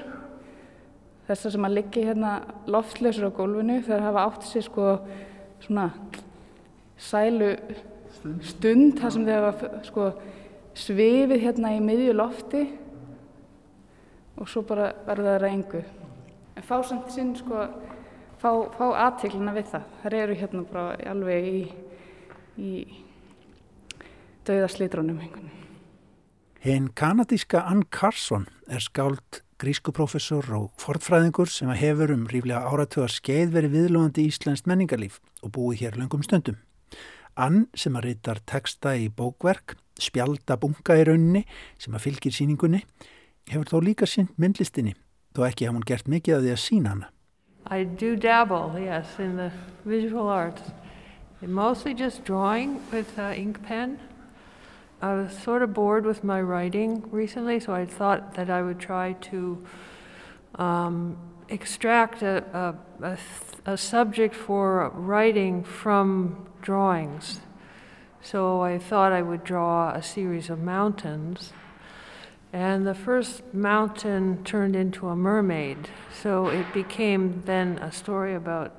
þessar sem að liggja hérna loftlausur á gólfinu þegar hafa átt sér sko svona sælu stund þar sem þau hafa sko svifið hérna í miðju lofti og svo bara verða það engu. En fá samt sinn sko, fá, fá aðteglina við það. Það eru hérna bara alveg í, í dauða slítrónum einhvern veginn. Hinn kanadíska Ann Carson er skáld grískuprófessor og fornfræðingur sem hefur um ríflega áratugar skeið verið viðlóðandi íslenskt menningarlíf og búið hér löngum stundum. Ann sem að reytar texta í bókverk, spjalda bunga í rauninni sem að fylgir síningunni, hefur þó líka sínt myndlistinni, þó ekki hafa hún gert mikið að því að sína hana. I do dabble, yes, in the visual arts. Mostly just drawing with uh, ink pen. I was sort of bored with my writing recently, so I thought that I would try to um, extract a, a, a, a subject for writing from drawings. So I thought I would draw a series of mountains. And the first mountain turned into a mermaid. So it became then a story about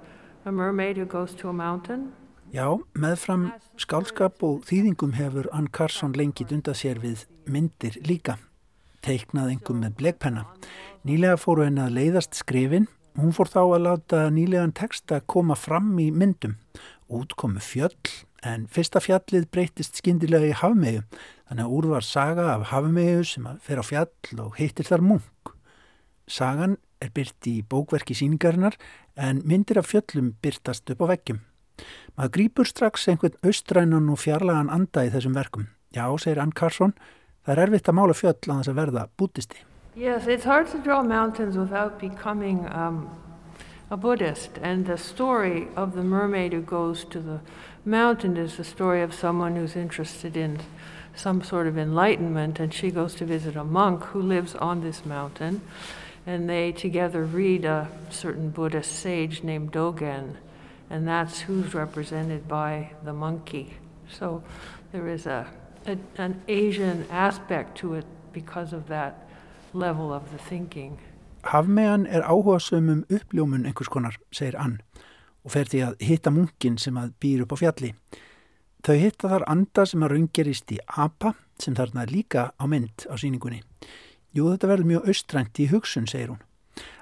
a mermaid who goes to a mountain. Já, meðfram skálskap og þýðingum hefur Ann Carson lengi dundað sér við myndir líka. teiknað engum með blegpenna. Nýlega fóru henni að leiðast skrifin. Hún fór þá að láta nýlegan texta koma fram í myndum. Útkomu fjöll, en fyrsta fjallið breytist skindilega í hafmegu. Þannig að úr var saga af hafmegu sem fer á fjall og hittir þar munk. Sagan er byrt í bókverki síningarinnar en myndir af fjöllum byrtast upp á veggjum. Maður grýpur strax einhvern austrænan og fjarlagan anda í þessum verkum. Já, segir Ann Carson, það er erfitt að mála fjöll að þess að verða bútisti. Yes, it's hard to draw mountains without becoming um, a Buddhist. And the story of the mermaid who goes to the mountain is the story of someone who's interested in some sort of enlightenment. And she goes to visit a monk who lives on this mountain. And they together read a certain Buddhist sage named Dogen. And that's who's represented by the monkey. So there is a, a an Asian aspect to it because of that level of the thinking. Hafmegan er áhugasömmum uppljómun einhvers konar, segir Ann, og fer því að hitta munkin sem að býr upp á fjalli. Þau hitta þar anda sem að raungerist í apa sem þarna er líka á mynd á síningunni. Jú, þetta verður mjög austrænt í hugsun, segir hún.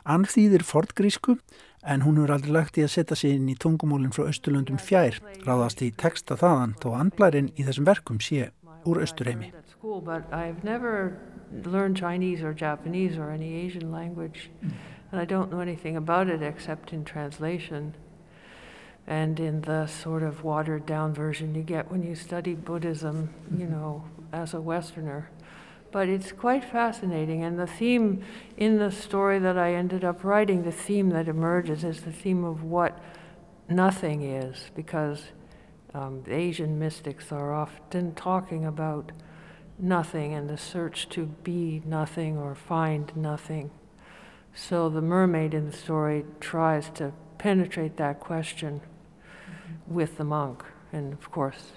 Ann þýðir fordgrísku en hún hefur aldrei lagt í að setja sig inn í tungumólinn frá Östurlöndum fjær, ráðast í texta þaðan þó andblærin í þessum verkum sé úr Östurheimi. Learn Chinese or Japanese or any Asian language, and I don't know anything about it except in translation and in the sort of watered down version you get when you study Buddhism, you mm-hmm. know, as a Westerner. But it's quite fascinating, and the theme in the story that I ended up writing, the theme that emerges is the theme of what nothing is, because um, Asian mystics are often talking about nothing and the search to be nothing or find nothing. So the mermaid in the story tries to penetrate that question mm-hmm. with the monk. And of course,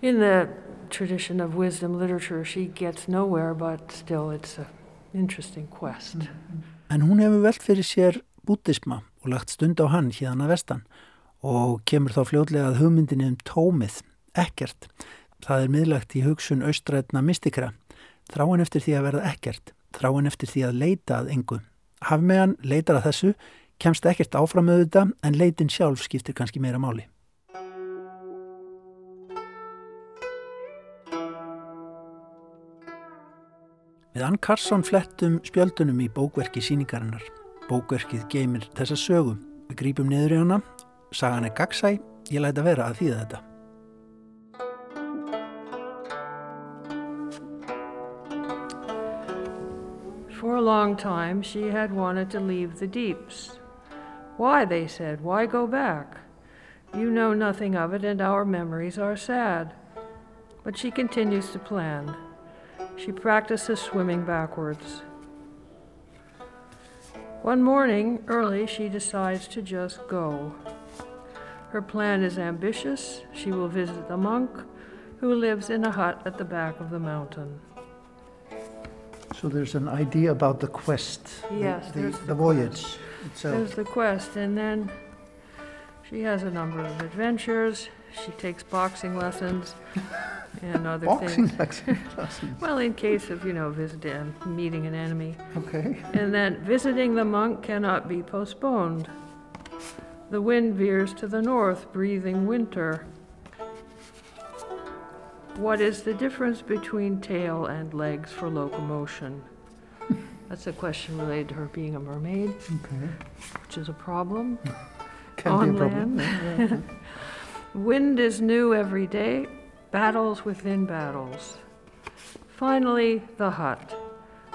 in the tradition of wisdom literature, she gets nowhere, but still it's an interesting quest. Mm-hmm. En hún hefur velt fyrir sér bútisma og lagt stund á hann hérna vestan og kemur þá fljóðlega að hugmyndinni um tómið, ekkert Það er miðlagt í hugsun austrætna mystikra. Þráin eftir því að verða ekkert. Þráin eftir því að leita að engu. Hafmegan leitar að þessu, kemst ekkert áfram þetta en leitin sjálf skiptir kannski meira máli. Við Ann Karsson flettum spjöldunum í bókverki síningarinnar. Bókverkið geymir þessa sögu. Við grípum niður í hana, sagan er gagsæ, ég læta vera að þýða þetta. For a long time, she had wanted to leave the deeps. Why, they said, why go back? You know nothing of it, and our memories are sad. But she continues to plan. She practices swimming backwards. One morning, early, she decides to just go. Her plan is ambitious. She will visit the monk who lives in a hut at the back of the mountain. So there's an idea about the quest, yes, the, the, the voyage itself. There's the quest, and then she has a number of adventures. She takes boxing lessons and other boxing things. lessons. well, in case of you know visiting, uh, meeting an enemy. Okay. And then visiting the monk cannot be postponed. The wind veers to the north, breathing winter. What is the difference between tail and legs for locomotion? That's a question related to her being a mermaid, okay. which is a problem Can on be a problem. land. Wind is new every day, battles within battles. Finally, the hut,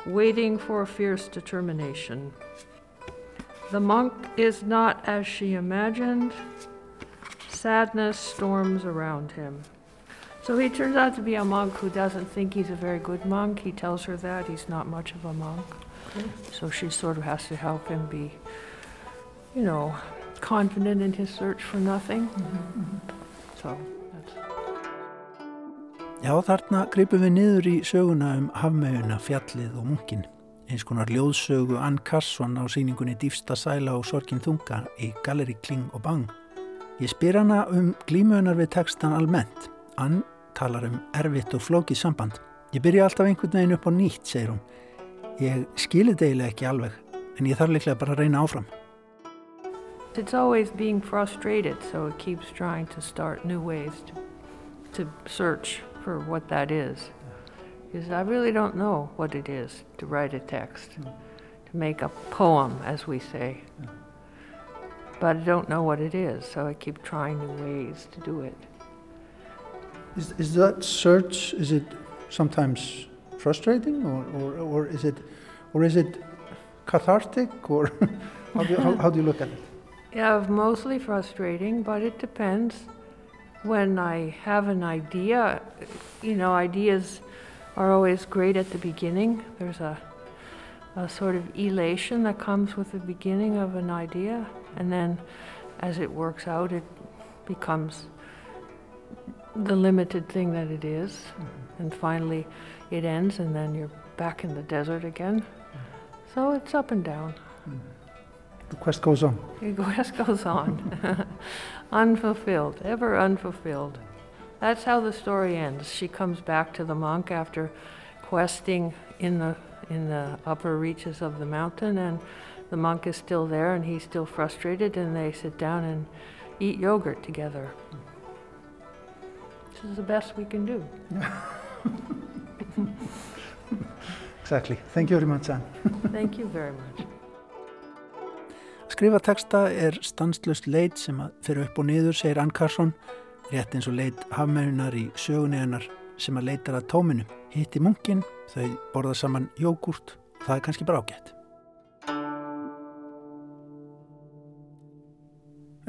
waiting for fierce determination. The monk is not as she imagined. Sadness storms around him. So he turns out to be a monk who doesn't think he's a very good monk. He tells her that he's not much of a monk. So she sort of has to help him be, you know, confident in his search for nothing. So that's... Já, þarna gripum við niður í söguna um hafmeguna, fjallið og munkin. Eins konar ljóðsögu Ann Karsson á síningunni Dýfsta sæla og sorgin þunga í Galleri Kling og Bang. Ég spyr hana um glímunar við textan almennt. Ann talar um erfitt og flókið samband. Ég byrja alltaf einhvern veginn upp á nýtt, segir hún. Ég skilir degilega ekki alveg, en ég þarf líklega bara að reyna áfram. It's always being frustrated, so it keeps trying to start new ways to, to search for what that is. Because I really don't know what it is to write a text, to make a poem, as we say. But I don't know what it is, so I keep trying new ways to do it. Is, is that search, is it sometimes frustrating or, or, or, is, it, or is it cathartic or how, do you, how, how do you look at it? Yeah, mostly frustrating, but it depends. When I have an idea, you know, ideas are always great at the beginning. There's a, a sort of elation that comes with the beginning of an idea, and then as it works out, it becomes the limited thing that it is. Mm-hmm. and finally it ends, and then you're back in the desert again. Mm-hmm. So it's up and down. Mm-hmm. The quest goes on. The quest goes on. unfulfilled, ever unfulfilled. That's how the story ends. She comes back to the monk after questing in the in the upper reaches of the mountain and the monk is still there and he's still frustrated and they sit down and eat yogurt together. This is the best we can do. exactly. Thank you very much, Anne. Thank you very much. Skrifa texta er stanslust leit sem að fyrir upp og niður, segir Ann Carson, rétt eins og leit hafmærunar í sögunni hennar sem að leitar að tóminu. Hitti munkin, þau borða saman jógurt, það er kannski bara ágætt.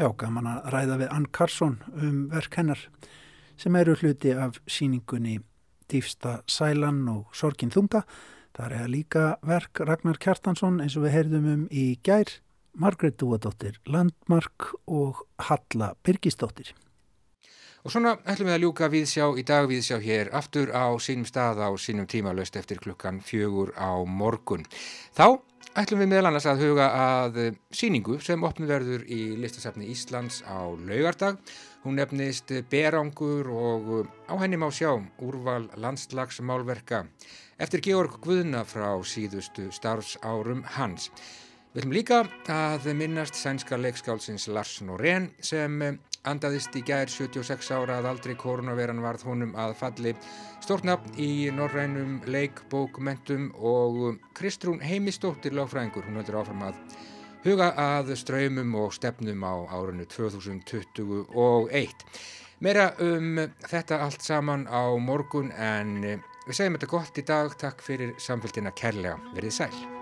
Já, gaman að ræða við Ann Carson um verk hennar sem eru hluti af síningunni Dýfsta Sælan og Sorgin Þunga. Það er líka verk Ragnar Kjartansson eins og við heyrðum um í gær Margreit Dúadóttir Landmark og Halla Birgisdóttir. Og svona ætlum við að ljúka viðsjá í dag viðsjá hér aftur á sínum stað á sínum tímalöst eftir klukkan fjögur á morgun. Þá ætlum við meðal annars að huga að síningu sem opnum verður í listasafni Íslands á laugardag. Hún nefnist Berangur og á henni má sjá úrval landslagsmálverka eftir Georg Guðna frá síðustu starfsárum hans. Við ætlum líka að minnast sænska leikskálsins Lars Norén sem andaðist í gær 76 ára að aldrei koronaveran varð honum að falli stórnafn í norrænum leikbókmentum og Kristrún Heimistóttir lágfræðingur, hún heldur áfram að huga að ströymum og stefnum á árunnu 2021. Meira um þetta allt saman á morgun en við segjum þetta gott í dag, takk fyrir samfélgina kærlega, verið sæl.